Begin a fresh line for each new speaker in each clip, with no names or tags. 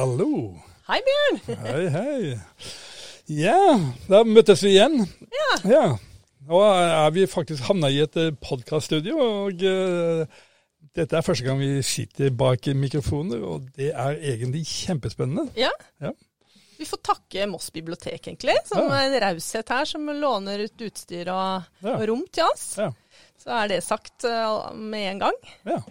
Hallo.
Hei, Bjørn.
Hei, hei. Ja, da møttes vi igjen.
Ja.
ja. Nå er vi faktisk havna i et podkaststudio, og uh, dette er første gang vi sitter bak mikrofoner, og det er egentlig kjempespennende.
Ja.
Ja.
Vi får takke Moss bibliotek, egentlig, som
Ja.
en raushet her, som låner ut utstyr og,
Ja.
og rom til oss.
Ja.
Så er det sagt eh, med en gang.
ja.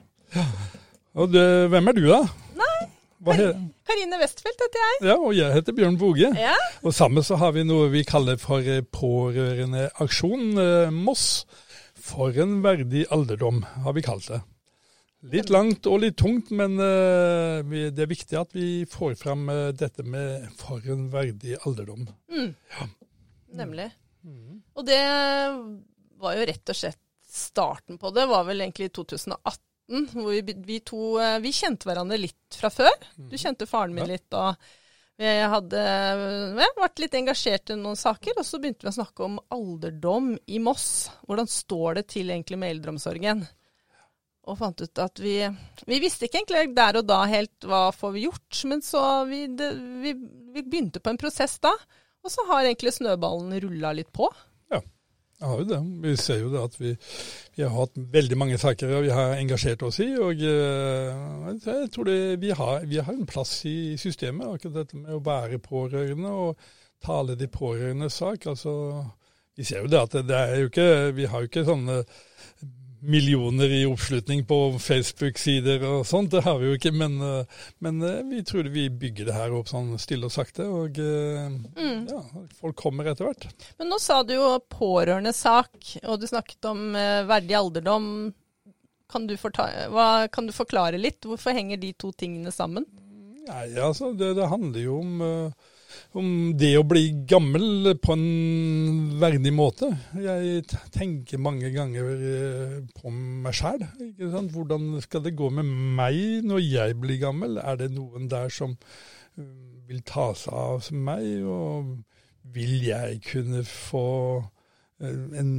Og det, hvem er du, da?
Nei, Karine Westfeldt heter jeg.
ja, og jeg heter Bjørn Boge.
Ja.
Og sammen så har vi noe vi kaller for eh, Pårørendeaksjon eh, Moss. For en verdig alderdom, har vi kalt det. Litt langt og litt tungt, men eh, det er viktig at vi får fram dette med for en verdig alderdom.
Mm. Nemlig.
Mm.
Og det var jo rett og slett starten på det, var vel egentlig i 2018. Hvor vi, vi to eh, vi kjente hverandre litt fra før. Du kjente faren min litt, og vi hadde ja, vært litt engasjert i noen saker. Og så begynte vi å snakke om alderdom i Moss. Hvordan står det til egentlig med eldreomsorgen? Og fant ut at vi Vi visste ikke egentlig der og da helt hva får vi gjort, men så vi, det, vi, vi begynte på en prosess da. Og så har egentlig snøballen rulla litt på.
Jeg har jo det. Vi ser jo det at vi, vi har hatt veldig mange saker vi har engasjert oss i. Og eh, jeg tror det, vi, har, vi har en plass i systemet, akkurat dette med å være pårørende og tale de pårørendes sak. Altså, vi ser jo det at det, er jo ikke Vi har jo ikke sånne millioner i oppslutning på Facebook-sider og sånt. Det har vi jo ikke, men, eh, men eh, vi tror vi bygger det her opp sånn stille og sakte. Og mm. ja, folk kommer etter hvert.
Men nå sa du jo pårørendesak, og du snakket om eh, verdig alderdom. Kan du, hva, kan du forklare litt? Hvorfor henger de to tingene sammen?
Nei, altså, det, det handler jo om, eh, om det å bli gammel på en verdig måte. Jeg tenker mange ganger eh, på meg sjæl. Hvordan skal det gå med meg når jeg blir gammel? Er det noen der som eh, vil ta seg av meg? Og vil jeg kunne få eh, en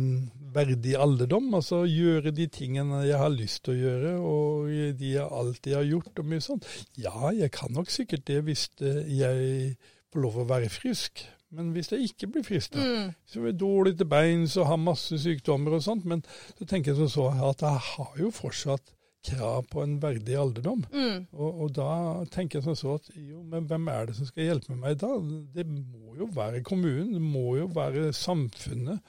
verdig alderdom, altså gjøre de tingene jeg har lyst til å gjøre, og de jeg alltid har gjort, og mye sånt. Ja, jeg kan nok sikkert det hvis jeg får lov å være frisk. Men hvis jeg ikke blir frisk, da,
Mm.
så er jeg dårlig til beins og har masse sykdommer og sånt, men så tenker jeg som så at jeg har jo fortsatt krav på en verdig alderdom.
Mm.
Og, og da tenker jeg som så at jo, men hvem er det som skal hjelpe meg da? Det må jo være kommunen, det må jo være samfunnet.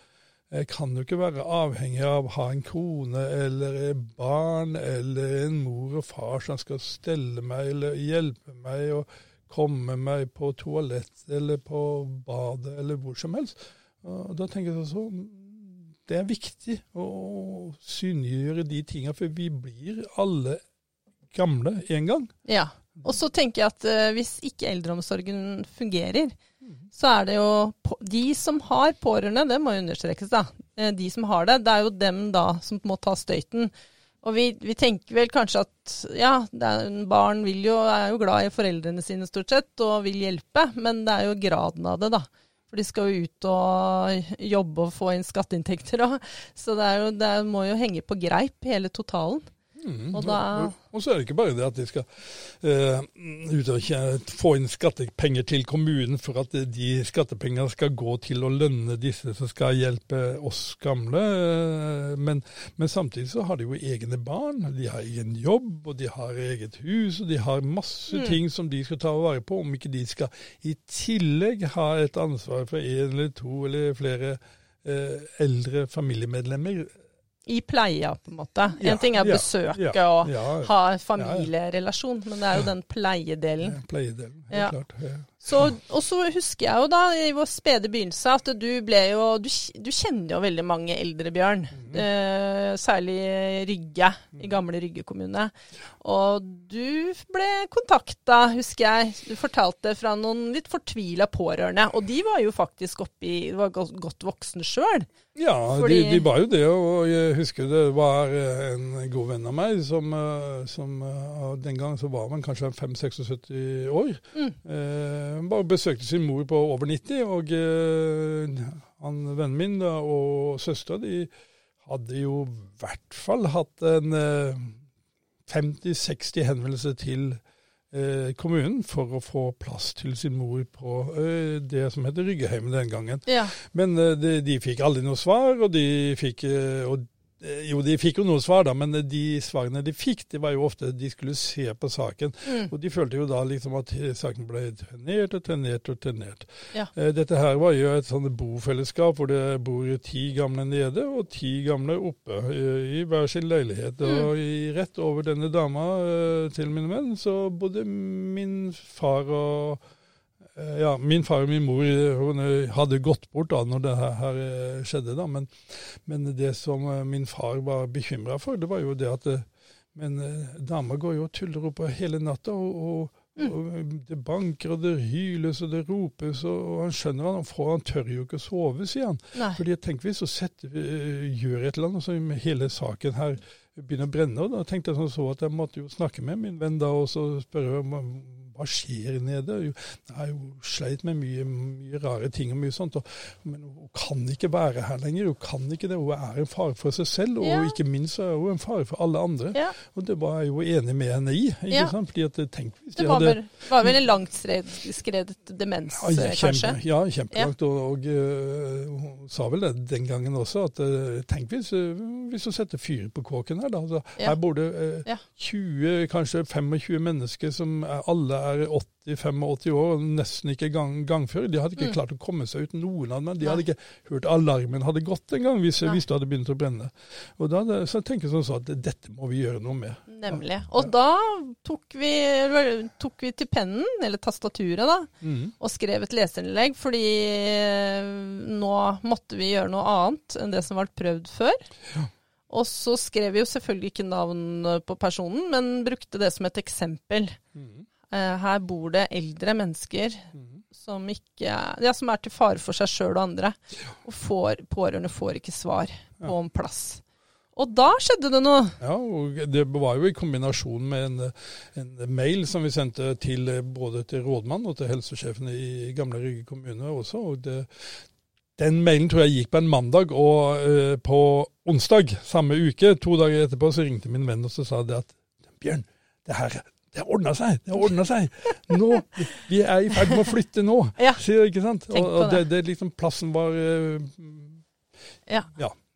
Jeg kan jo ikke være avhengig av å ha en kone eller et barn eller en mor og far som skal stelle meg eller hjelpe meg og komme meg på toalett eller på badet eller hvor som helst. Og da tenker jeg sånn Det er viktig å synliggjøre de tingene, for vi blir alle gamle en gang.
Ja. Og så tenker jeg at uh, hvis ikke eldreomsorgen fungerer, så er det jo De som har pårørende, det må understrekes, da. Eh, De som har det, det er jo dem da som må ta støyten. Og vi, vi tenker vel kanskje at ja, er, barn jo, er jo glad i foreldrene sine stort sett og vil hjelpe, men det er jo graden av det, da. For de skal jo ut og jobbe og få inn skatteinntekter òg. Så det, jo, det må jo henge på greip, hele totalen.
Mm.
Og da-
og, så er det ikke bare det at de skal eh, ut og få inn skattepenger til kommunen for at de skattepengene skal gå til å lønne disse som skal hjelpe oss gamle. eh, Men, men samtidig så har de jo egne barn, de har egen jobb, og de har eget hus, og de har masse ting som de skal ta vare på. Om ikke de skal i tillegg ha et ansvar for en eller to eller flere eh, eldre familiemedlemmer.
I pleia, på en måte.
Ja,
en ting er
ja,
besøke
ja,
og
ja.
ha familierelasjon, men det er jo den pleiedelen.
Pleiedelen, helt
Ja.
klart.
Og så husker jeg jo da, i vår spede begynnelse, at du ble jo Du, du kjenner jo veldig mange eldre, Bjørn.
Mhm.
Eh, særlig Rygge, i gamle Rygge kommune. Og du ble kontakta, husker jeg. Du fortalte fra noen litt fortvila pårørende. Og de var jo faktisk oppi De var godt, voksen voksne sjøl.
Ja,
Fordi-
de, de var jo det, og jeg husker det var eh, en god venn av meg som, eh, som eh, den gang så var man kanskje 5-76 år.
Mm.
Eh, bare besøkte sin mor på over 90, og eh, han vennen min da, og søstera de hadde jo i hvert fall hatt en eh, 50-60 henvendelser til eh, kommunen for å få plass til sin mor på eh, det som heter Ryggeheimen den gangen.
Ja.
Men eh, de, de fikk aldri noe svar, og de fikk eh, og, eh, Jo, de fikk jo noe svar, da, men de svarene de fikk, det var jo ofte de skulle se på saken.
Mm.
Og de følte jo da liksom at saken ble trenert og trenert og trenert.
Ja.
Eh, Dette her var jo et sånt bofellesskap hvor det bor ti gamle nede og ti gamle oppe eh, i hver sin leilighet.
Mm.
Og i, rett over denne dama eh, til min venn så bodde min far og eh, ja, min far og min mor eh, hun eh, hadde gått bort da når det her, eh, skjedde. da, men, men det som eh, min far var bekymra for, det var jo det at eh, Men eh, dama går jo og tuller opp hele natta, og, og, og det banker og det hyles og det ropes, og, og han skjønner han, for han tør jo ikke å sove, sier han.
Nei.
Fordi tenker hvis vi gjør et eller annet, så med hele saken her begynner å brenne. Og da tenkte jeg sånn så at jeg måtte jo snakke med min venn da og så spørre hva skjer nede. Jeg har jo sleit med mye, mye rare ting og mye sånt. Og, men hun kan ikke være her lenger. Hun kan ikke det. Hun er en fare for seg selv, og
Ja.
ikke minst er hun en fare for alle andre.
Ja.
Og det var jeg jo enig med henne i. ikke
Ja.
sant? Fordi at tenk hvis
Det var
hadde
vel, var vel en langt skredet demens,
ja,
kjempe, kanskje?
ja, kjempelangt. Og, og øh, hun sa vel det den gangen også, at øh, tenk hvis, hvis hun setter fyr på kåken her, da. Altså. Her bor det
eh,
20, kanskje 25 mennesker som er, alle er 80-85 år og nesten ikke gang, gangføre. De hadde ikke
Mm.
klart å komme seg ut, noen av dem. De hadde ikke hørt alarmen hadde gått engang hvis, hvis det hadde begynt å brenne. Og da så jeg tenker jeg sånn så at dette må vi gjøre noe med.
Nemlig. Og da tok vi, tok vi til pennen, eller tastaturet, da,
mm.
og skrev et leserinnlegg, fordi eh, nå måtte vi gjøre noe annet enn det som var prøvd før. Og så skrev vi jo selvfølgelig ikke navn på personen, men brukte det som et eksempel.
Mhm.
Eh, Her bor det eldre mennesker
Mhm.
som, ikke, ja, som er til fare for seg sjøl og andre. Og får, pårørende får ikke svar på om plass. Og da skjedde det noe.
Ja, og det var jo i kombinasjon med en, en mail som vi sendte til eh, både til rådmannen og til helsesjefen i Gamle Rygge kommune også. og det, Den mailen tror jeg gikk på en mandag, og uh, på onsdag samme uke, to dager etterpå, så ringte min venn og så sa det at Bjørn, det her det ordna seg! Det ordna seg! Nå, Vi er i ferd med å flytte nå,
Ja.
sier ikke sant? Og, og det, det liksom plassen var uh,
Ja.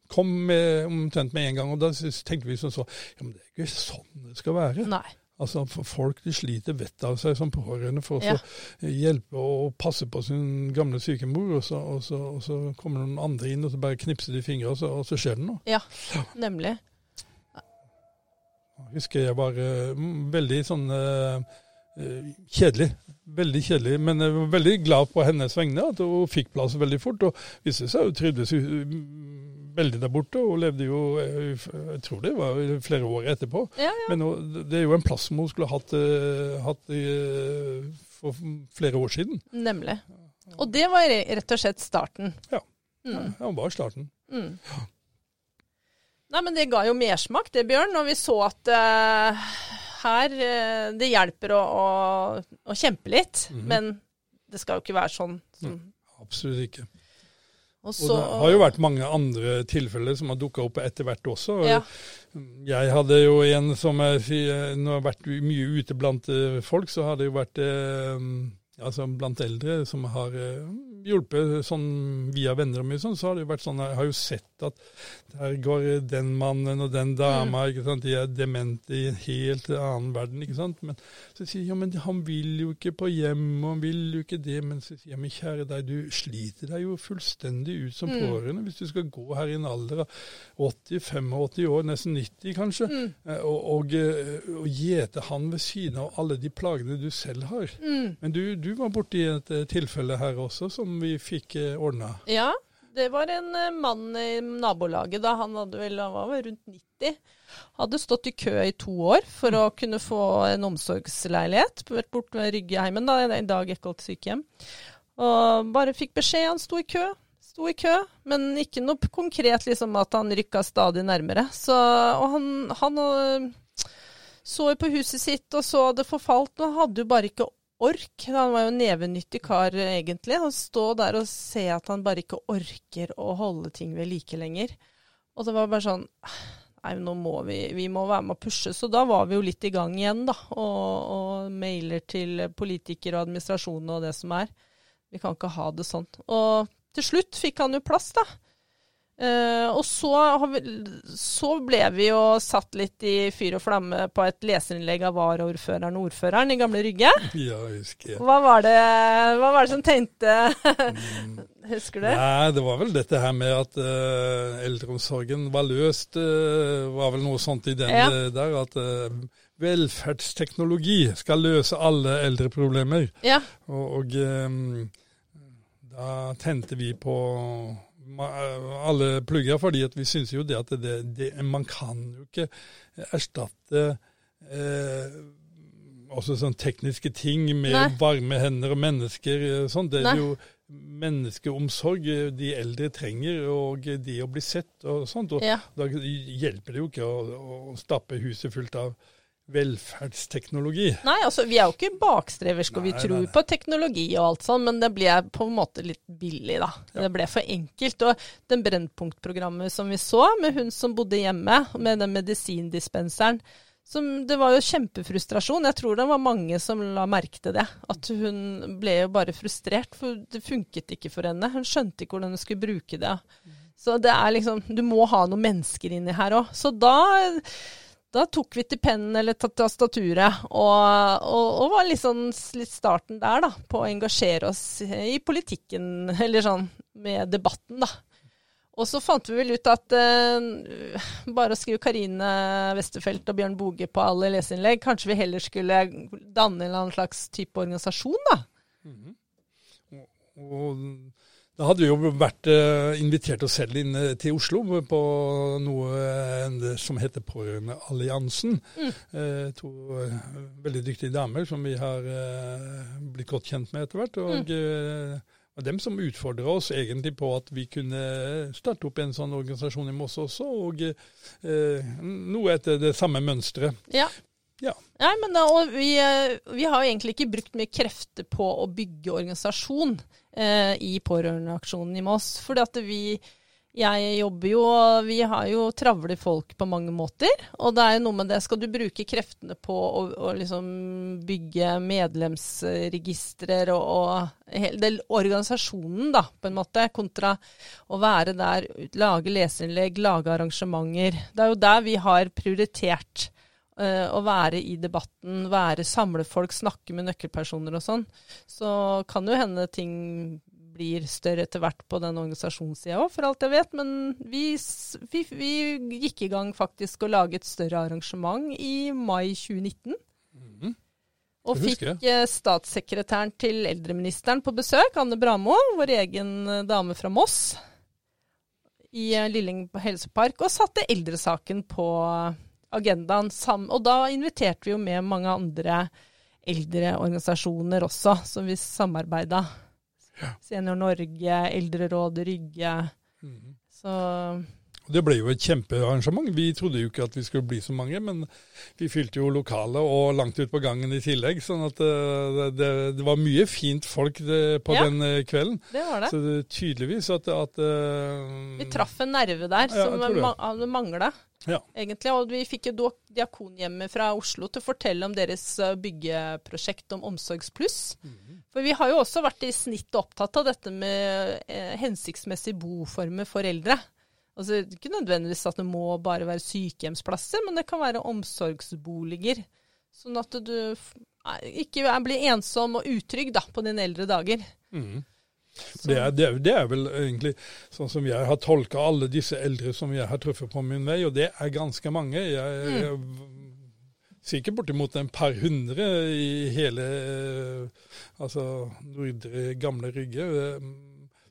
kom med, omtrent med en gang. Og da tenkte vi sånn så Ja, men det er ikke sånn det skal være.
Nei.
Altså, for Folk de sliter vettet av seg som pårørende for
Ja.
å hjelpe og passe på sin gamle syke mor, og så, og, så, og så kommer noen andre inn og så bare knipser de fingrene, og så, og så skjer det noe.
Ja, nemlig.
Husker jeg var eh, veldig sånn eh, eh, kjedelig. Veldig kjedelig, men jeg var veldig glad på hennes vegne at hun fikk plass veldig fort. Og viste seg jo trivdes veldig der borte, og levde jo jeg tror det var flere år etterpå.
Ja, ja.
Men hun- det er jo en plass som hun skulle hatt, hatt for flere år siden.
Nemlig. Og det var rett og slett starten.
Ja.
Mm.
Ja, det var starten.
Mm. Nei, men det ga jo mersmak, det, Bjørn, når vi så at uh, her uh, Det hjelper å, å, å kjempe litt,
Mhm.
men det skal jo ikke være sånn. Som,
Absolutt ikke.
og
Og det har jo vært mange andre tilfeller som har dukka opp etter hvert også.
ja,
Jeg hadde jo en som jeg sier, når jeg har vært mye ute blant eh, folk, så har det jo vært eh, altså blant eldre som har hjulpet sånn via venner og mye sånn, så har det jo vært sånn Jeg har jo sett at der går den mannen og den dama, ikke sant, de er demente i en helt annen verden, ikke sant. Men så sier jeg ja, men han vil jo ikke på hjem, og han vil jo ikke det. Men så sier jeg men kjære deg, du sliter deg jo fullstendig ut som
Mm.
pårørende hvis du skal gå her i en alder av 80-85 år, nesten 90 kanskje,
Mm.
eh, og, og, eh, og gjete han ved siden av alle de plagene du selv har.
mm,
Men du, du var borti et eh, tilfelle her også som vi fikk eh, ordna.
ja, det var en eh, mann i nabolaget da. Han hadde vel, han var vel rundt 90. Hadde stått i kø i to år for å kunne få en omsorgsleilighet. Vært borte ved Ryggeheimen, da, i dag Ekkolt sykehjem. Og bare fikk beskjed. Han sto i kø. Sto i kø, men ikke noe konkret liksom at han rykka stadig nærmere. Så, og han, han øh, så jo på huset sitt og så det forfalt, og hadde jo bare ikke ork. Han var jo en nevenyttig kar egentlig. Å stå der og se at han bare ikke orker å holde ting ved like lenger. Og det var bare sånn nei, nå må vi, vi må være med å pushe. Så da var vi jo litt i gang igjen, da. Og, og mailer til politikere og administrasjonen og det som er. Vi kan ikke ha det sånn. Og til slutt fikk han jo plass, da. Uh, og så, vi, så, ble vi jo satt litt i fyr og flamme på et leserinnlegg av varaordføreren og ordføreren i Gamle Rygge.
Ja, husker jeg.
Hva var det, hva var det som tenkte. Husker du?
Nei, Det var vel dette her med at uh, eldreomsorgen var løst. Uh, var vel noe sånt i den ja. der. At velferdsteknologi skal løse alle eldreproblemer.
Ja.
Og, og um, da tente vi på alle plugger, fordi at vi syns jo det at det, det, man kan jo ikke erstatte eh, også sånne tekniske ting med Nei. varme hender og mennesker. Eh, sånn. Det er Nei. jo menneskeomsorg de eldre trenger, og det å bli sett og sånt. Og ja. Da hjelper det jo ikke å, å stappe huset fullt av velferdsteknologi.
Nei, altså vi er jo ikke bakstreverske, og vi tror nei, nei. på teknologi og alt sånn, men det ble på en måte litt billig, da. Ja. Det ble for enkelt. Og den Brennpunkt-programmet som vi så, med hun som bodde hjemme, med den medisindispenseren, som, det var jo kjempefrustrasjon. Jeg tror det var mange som la merke til det. At hun ble jo bare frustrert, for det funket ikke for henne. Hun skjønte ikke hvordan hun skulle bruke det. Så det er liksom Du må ha noen mennesker inni her òg. Så da da tok vi til pennen eller tastaturet, og, og, og, var liksom litt starten der, da, på å engasjere oss i politikken, eller sånn med debatten, da. Og så fant vi vel ut at uh, bare å skrive Karine Westerfelt og Bjørn Boge på alle leseinnlegg, kanskje vi heller skulle danne en eller annen slags type organisasjon, da. Mm -hmm.
og, og da hadde vi jo vært uh, invitert oss selv inn uh, til Oslo på noe uh, som heter Pårørendealliansen. Mm. to veldig dyktige damer som vi har blitt godt kjent med etter hvert. og mm. Og dem som utfordra oss egentlig på at vi kunne starte opp en sånn organisasjon i Moss også, og eh, noe etter det samme mønsteret.
Ja.
Ja.
Nei, men da, vi, vi, har egentlig ikke brukt mye krefter på å bygge organisasjon eh, i pårørendeaksjonen i Moss. Fordi at vi jeg jobber jo, vi har jo travle folk på mange måter. Og det er jo noe med det, skal du bruke kreftene på å, å liksom bygge medlemsregistrer og, og hele organisasjonen, da, på en måte, kontra å være der, lage leserinnlegg, lage arrangementer. Det er jo der vi har prioritert å være i debatten, være, samle folk, snakke med nøkkelpersoner og sånn. Så kan jo hende ting blir større etter hvert på den organisasjonssida òg, for alt jeg vet. Men vi, vi, vi, gikk i gang faktisk lage et større arrangement i mai 2019. Mm. Og fikk uh, statssekretæren til eldreministeren på besøk, Anne Bramo, vår egen uh, dame fra Moss, i Lilling helsepark, og satte eldresaken på agendaen sammen. Og da inviterte vi jo med mange andre eldre organisasjoner også, som vi samarbeida. Ja. Senior Norge, Eldrerådet Rygge. Mm. Så
det ble jo et kjempearrangement. Vi trodde jo ikke at vi skulle bli så mange, men vi fylte jo lokalet og langt ut på gangen i tillegg. sånn at eh, det, det, det var mye fint folk det, på ja, den eh, kvelden.
Det var det.
Så det, tydeligvis at, at uh,
Vi traff en nerve der ja, som ma mangla.
Ja.
egentlig. Og vi fikk jo Diakonhjemmet fra Oslo til å fortelle om deres byggeprosjekt om Omsorgspluss. Mm -hmm. For vi har jo også vært i snitt opptatt av dette med eh, hensiktsmessige boformer for eldre. Altså, ikke nødvendigvis at det må bare være sykehjemsplasser, men det kan være omsorgsboliger. Sånn at du ikke blir ensom og utrygg da, på dine eldre dager. Mm.
Det, er, det, er, det, er, vel egentlig sånn som jeg har tolka alle disse eldre som jeg har truffet på min vei, og det er ganske mange. Jeg, mm. jeg sikkert bortimot en par hundre i hele altså nordre gamle Rygge.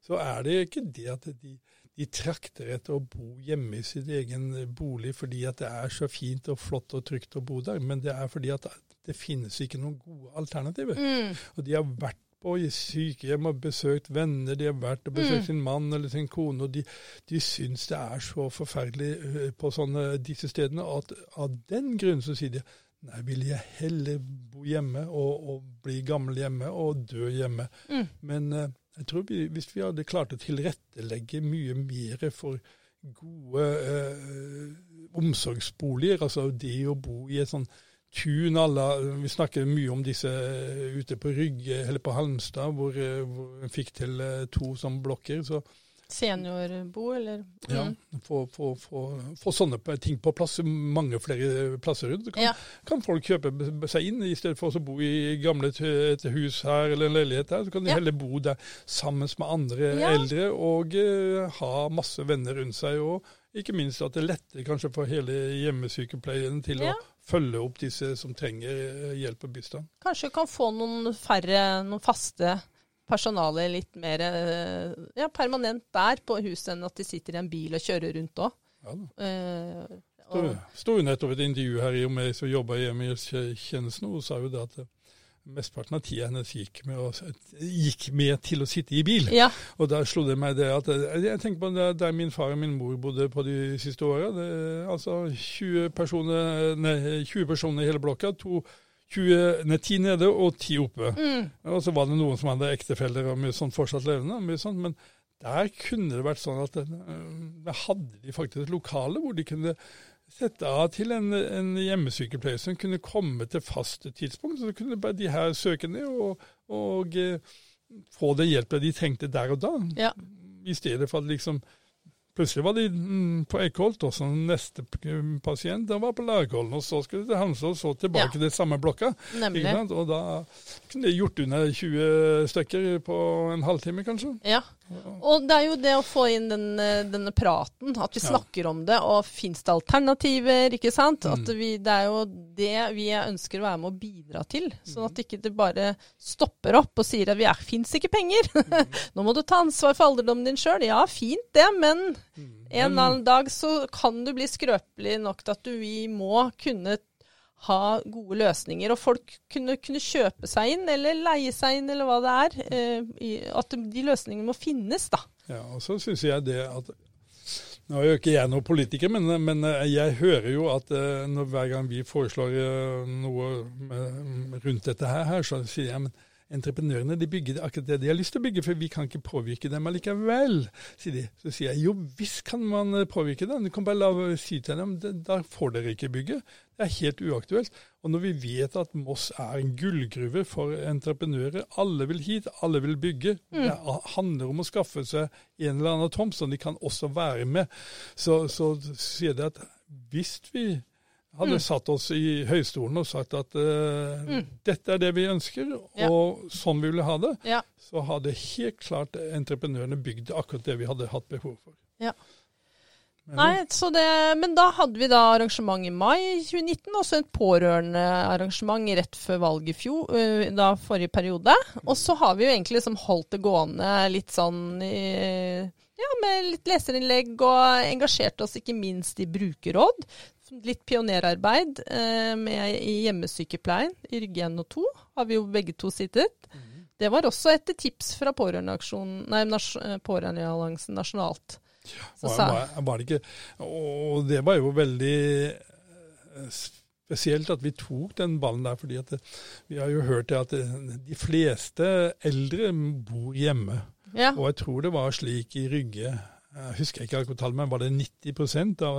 Så er det ikke det at de de trakter etter å bo hjemme i sin egen bolig fordi at det er så fint og flott og trygt å bo der, men det er fordi at det finnes ikke noen gode alternativer. Mm. Og de har vært på sykehjem og besøkt venner, de har vært og besøkt mm. sin mann eller sin kone, og de, de syns det er så forferdelig øh, på sånne, disse stedene at av den grunn så sier de Nei, vil jeg heller bo hjemme og, og bli gammel hjemme og dø hjemme. Mm. Men uh, jeg tror vi, hvis vi hadde klart å tilrettelegge mye mer for gode eh, omsorgsboliger. Altså det å bo i et sånn tun alla, Vi snakker mye om disse eh, ute på Rygge eller på Halmstad, hvor, eh, hvor en fikk til eh, to sånne blokker. så
Seniorbo, eller?
ja,
Mm.
få, få, få, få sånne ting på plass, mange flere plasser. Kan,
Ja.
kan folk kjøpe seg inn, i stedet for å bo i gamle et hus her eller en leilighet der. Så kan de
Ja.
heller bo der sammen med andre
Ja.
eldre og uh, ha masse venner rundt seg. Og ikke minst at det letter kanskje for hele hjemmesykepleien til
Ja.
å følge opp disse som trenger eh, hjelp og bistand.
Kanskje kan få noen færre, noen faste personale litt mer eh, ja, permanent der på huset enn at de sitter i en bil og kjører rundt òg.
Ja.
Eh, og,
sto jo nettopp et intervju her i og med som jobba i hjemmehjelpstjenesten, og sa jo det at eh, mesteparten av tida hennes gikk med, å, gikk med til å sitte i bil.
ja,
Og da slo det meg det at eh, Jeg tenker på det, der min far og min mor bodde på de siste åra. Altså 20 personer, nei, 20 personer i hele blokka. To, 20, nei, 10 nede og 10 oppe.
mm,
Og så var det noen som hadde ektefeller og mye sånn fortsatt levende. og Mye sånt, men der kunne det vært sånn at eh, der hadde de faktisk et lokale hvor de kunne sette av til en, en hjemmesykepleier som kunne komme til faste tidspunkt. Så kunne bare de her søke ned og, og eh, få den hjelpen de trengte der og da.
ja.
I stedet for at liksom Plutselig var de mm, på Eikholt, og så neste pasient den var på Lagholm. Og så skulle de til Hamse, og så tilbake
Ja.
til samme blokka. Og da kunne de gjort unna 20 stykker på en halvtime, kanskje.
Ja. Og det er jo det å få inn den, eh, denne praten, at vi
Ja.
snakker om det, og fins det alternativer, ikke sant?
Mm.
At vi, det er jo det vi ønsker å være med å bidra til. Sånn at ikke det bare stopper opp og sier at vi fins ikke penger. Nå må du ta ansvar for alderdommen din sjøl. Ja, fint det, men en eller annen dag så kan du bli skrøpelig nok til at du, vi må kunne ha gode løsninger, og folk kunne, kunne kjøpe seg inn, eller leie seg inn, eller hva det er. Eh, i, at de løsningene må finnes, da.
Ja, og så syns jeg det at Nå er jo ikke jeg noen politiker, men, men jeg hører jo at eh, når, hver gang vi foreslår eh, noe rundt dette her, så sier jeg men entreprenørene de bygger akkurat det de har lyst til å bygge, for vi kan ikke påvirke dem allikevel, sier de. Så sier jeg jo visst kan man eh, påvirke dem, du kan bare la si til dem "Det- da får dere ikke bygge. Det er helt uaktuelt. Og når vi vet at Moss er en gullgruve for entreprenører, alle vil hit, alle vil bygge. Det handler om å skaffe seg en eller annen tomt, så de kan også være med. Så, så sier de at hvis vi hadde satt oss i høystolen og sagt at eh, dette er det vi ønsker,
Ja.
og sånn vi ville ha det,
Ja.
så hadde helt klart entreprenørene bygd akkurat det vi hadde hatt behov for.
Ja.
Men-
Nei, så det, men da hadde vi da arrangement i mai 2019, og så et pårørendearrangement rett før valget i fjor, øh, da forrige periode. Og så har vi jo egentlig liksom holdt det gående litt sånn i, ja, med litt leserinnlegg, og engasjert oss ikke minst i brukerråd. Litt pionerarbeid eh, med, i hjemmesykepleien i Rygge 1 og 2 har vi jo begge to sittet. Det var også etter tips fra Pårørendealliansen nas- eh, Pårørendealliansen nasjonalt. Så
Var, var, var det ikke, og det var jo veldig eh, spesielt at vi tok den ballen der, fordi at det, vi har jo hørt at det, de fleste eldre bor hjemme.
Ja.
Og jeg tror det var slik i Rygge, jeg husker ikke akkurat tallet, men var det 90 av,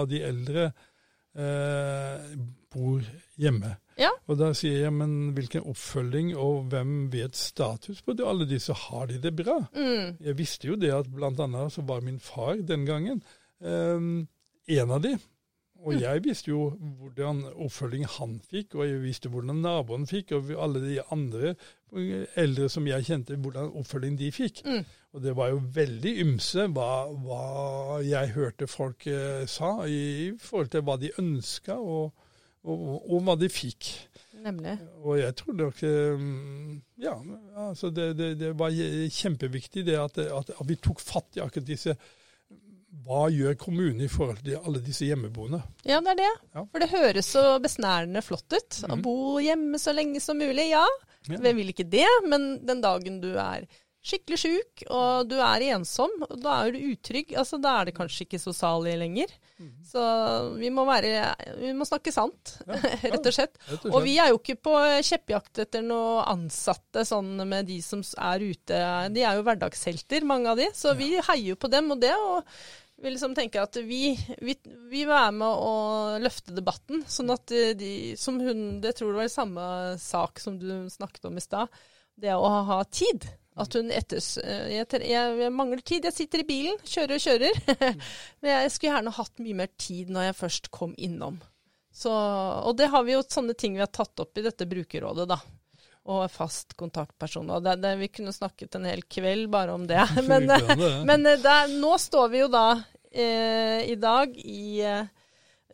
av de eldre eh, bor hjemme.
Ja.
Og da sier jeg, men hvilken oppfølging, og hvem vet status på det? Alle disse har de det bra?
Mm.
Jeg visste jo det at blant annet så var min far den gangen eh, en av de. Og jeg visste jo hvordan oppfølging han fikk, og jeg visste hvordan naboen fikk, og alle de andre eldre som jeg kjente, hvordan oppfølging de fikk.
Mm.
Og det var jo veldig ymse hva, hva jeg hørte folk eh, sa i, i forhold til hva de ønska, og, og, og hva de fikk.
Nemlig.
Og jeg tror nok eh, Ja, altså det, det, det var kjempeviktig det at, at, at vi tok fatt i akkurat disse Hva gjør kommunen i forhold til alle disse hjemmeboende?
Ja, det er det.
Ja.
For det høres så besnærende flott ut. Å
Mhm.
bo hjemme så lenge som mulig. Ja,
Ja.
hvem vil ikke det? Men den dagen du er skikkelig sjuk, og du er ensom, da er du utrygg. Altså, da er det kanskje ikke så salig lenger.
Mhm.
Så vi må være Vi må snakke sant, rett og slett.
Rett
Og vi er jo ikke på kjeppjakt etter noen ansatte sånn med de som er ute. De er jo hverdagshelter, mange av de. Så vi heier jo på dem. Og det å vi liksom tenker at vi, vi, vi være med å løfte debatten. Sånn at de, som hun Det tror det var samme sak som du snakket om i stad. Det å ha tid. At hun etters... Jeg, jeg, jeg, mangler tid. Jeg sitter i bilen, kjører og kjører. Men jeg skulle gjerne hatt mye mer tid når jeg først kom innom. Så, og det har vi jo sånne ting vi har tatt opp i dette brukerrådet, da og fast kontaktperson. Og det, det, vi kunne snakket en hel kveld bare om det. Men, men der, nå står vi jo da eh, i dag i,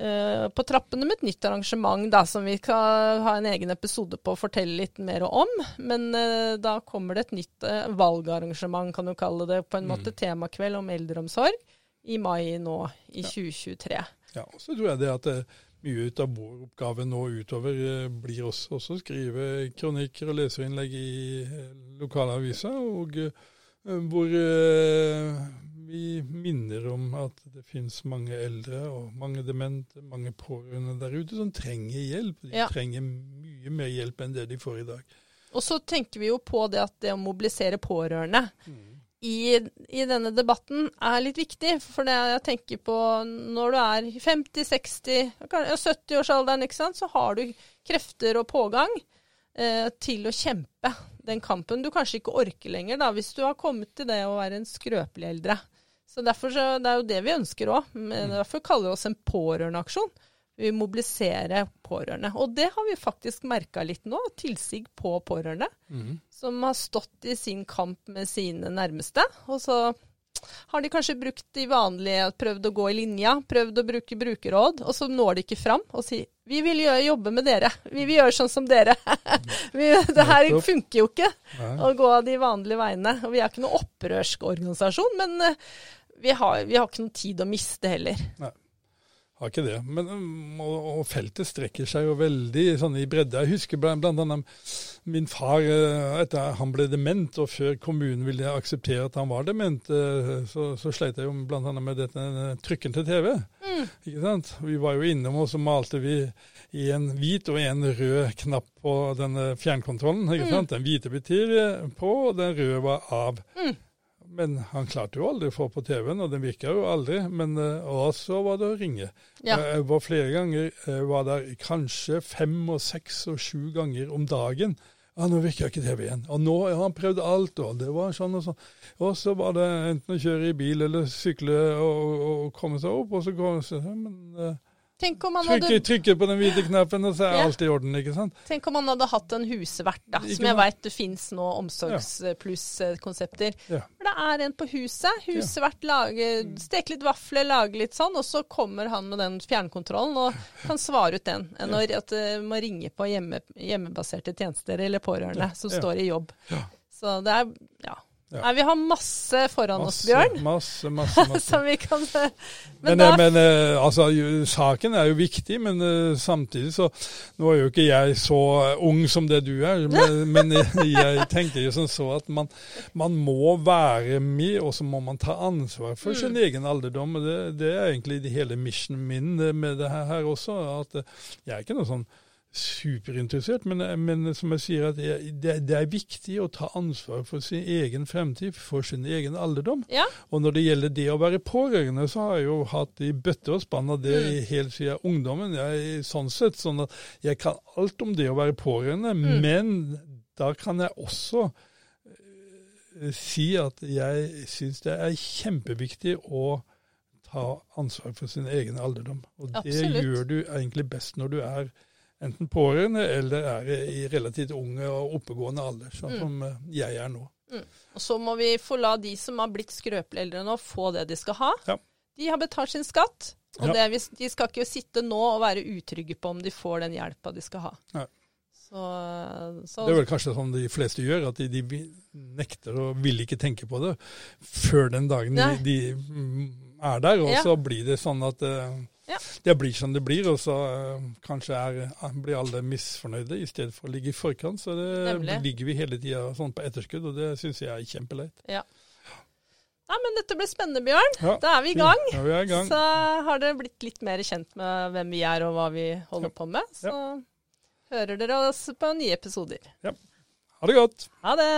eh, på trappene med et nytt arrangement da, som vi skal ha en egen episode på å fortelle litt mer om. Men eh, da kommer det et nytt eh, valgarrangement, kan du kalle det. På en mm. måte temakveld om eldreomsorg i mai nå i 2023.
Ja, og så tror jeg det at eh, mye ut av vår oppgave nå utover eh, blir også å skrive kronikker og leserinnlegg i lokalaviser, og hvor vi minner om at det finnes mange eldre og mange demente, mange pårørende der ute som trenger hjelp. De ja. trenger mye mer hjelp enn det de får i dag.
Og så tenker vi jo på det at det å mobilisere pårørende mm. i, i, denne debatten er litt viktig. For det jeg tenker på når du er 50-60, 70-årsalderen, så har du krefter og pågang eh, til å kjempe den kampen du kanskje ikke orker lenger, da, hvis du har kommet til det å være en skrøpelig eldre. Så derfor så, Det er jo det vi ønsker òg. Mm. Derfor kaller vi oss en pårørendeaksjon. Vi mobiliserer pårørende. Og det har vi faktisk merka litt nå. Tilsig på pårørende. Mm. Som har stått i sin kamp med sine nærmeste. Og så har de kanskje brukt de vanlige, prøvd å gå i linja, prøvd å bruke brukerråd, og så når de ikke fram og sier vi vil gjøre, jobbe med dere, vi vil gjøre sånn som dere. vi, det her funker jo ikke å gå de vanlige veiene. Og vi er ikke noen opprørsk organisasjon, men eh, vi har, vi har, ikke noe tid å miste heller. Nei,
har ikke det. Men, um, og, og, feltet strekker seg jo veldig sånn i bredde. Jeg husker blant, blant annet min far eh, etter han ble dement, og før kommunen ville akseptere at han var dement, eh, så, så sleit jeg jo blant annet med dette eh, trykken til TV. Mm. Ikke sant? Vi var jo innom, og så malte vi i en hvit og en rød knapp på denne fjernkontrollen. ikke mm. Den hvite betyr på, og den røde var av. Mm. Men han klarte jo aldri å få på TV-en, og den virka jo aldri. Men uh, og var det å ringe. Ja. Eh, jeg var flere ganger, jeg var der kanskje fem og seks og sju ganger om dagen. Ja, nå virker ikke TV igjen. Og nå har han prøvd alt, og det var sånn og sånn. Og så var det enten å kjøre i bil eller sykle og, og komme seg opp, og så kom så, men... Tenk om han hadde... Trykker, trykker på den hvite knappen, og så er ja. alt i orden. ikke sant?
Tenk om han hadde hatt en husvert, da, som jeg veit det fins nå omsorgspluss-konsepter. Ja. For det er en på huset. Husvert, lage, steke litt vafler, lage litt sånn, og så kommer han med den fjernkontrollen og kan svare ut den. Enn ja. at det uh, må ringe på hjemme, hjemmebaserte tjenester eller pårørende som står i jobb. Så det er ja, ja. Nei, vi har masse foran masse, oss, Bjørn.
Masse, masse, masse.
Som vi kan Men,
men, da... men uh, altså, saken er jo viktig, men uh, samtidig så Nå er jo ikke jeg så ung som det du er, men, men jeg tenker jo som så at man, man, må være med, og så må man ta ansvar for mm. sin egen alderdom. Det, det, er egentlig hele missionen min med det her også. at Jeg er ikke noe sånn superinteressert, men, men, som jeg sier, at det, det, er viktig å ta ansvar for sin egen fremtid, for sin egen alderdom. Ja. Og når det gjelder det å være pårørende, så har jeg jo hatt i bøtte og spann av det mm. helt siden ungdommen. Jeg, sånn sett, sånn at jeg kan alt om det å være pårørende, mm. men da kan jeg også uh, si at jeg syns det er kjempeviktig å ta ansvar for sin egen alderdom. Og Absolutt. det gjør du egentlig best når du er enten pårørende eller er i relativt unge og oppegående alder, sånn mm. som eh, jeg er nå.
Mm. Og Så må vi få la de som har blitt skrøpelige eldre nå, få det de skal ha. Ja. De har betalt sin skatt, og ja. det, de skal ikke sitte nå og være utrygge på om de får den hjelpa de skal ha. Ja.
Så, så, det er vel kanskje sånn de fleste gjør, at de, de, nekter og vil ikke tenke på det før den dagen de, de, mm, er der. Og så blir det sånn at uh, ja. Det blir som det blir, og så uh, kanskje er, uh, blir alle misfornøyde i stedet for å ligge i forkant. Så det Nemlig. ligger vi hele tida sånn på etterskudd, og det syns jeg er kjempeleit.
Ja. ja. men dette ble spennende, Bjørn. Ja, da er vi i gang. Ja, vi er i gang. Så har dere blitt litt mer kjent med hvem vi er og hva vi holder på med. Så hører dere oss på nye episoder. Ja.
Ha det godt.
Ha det.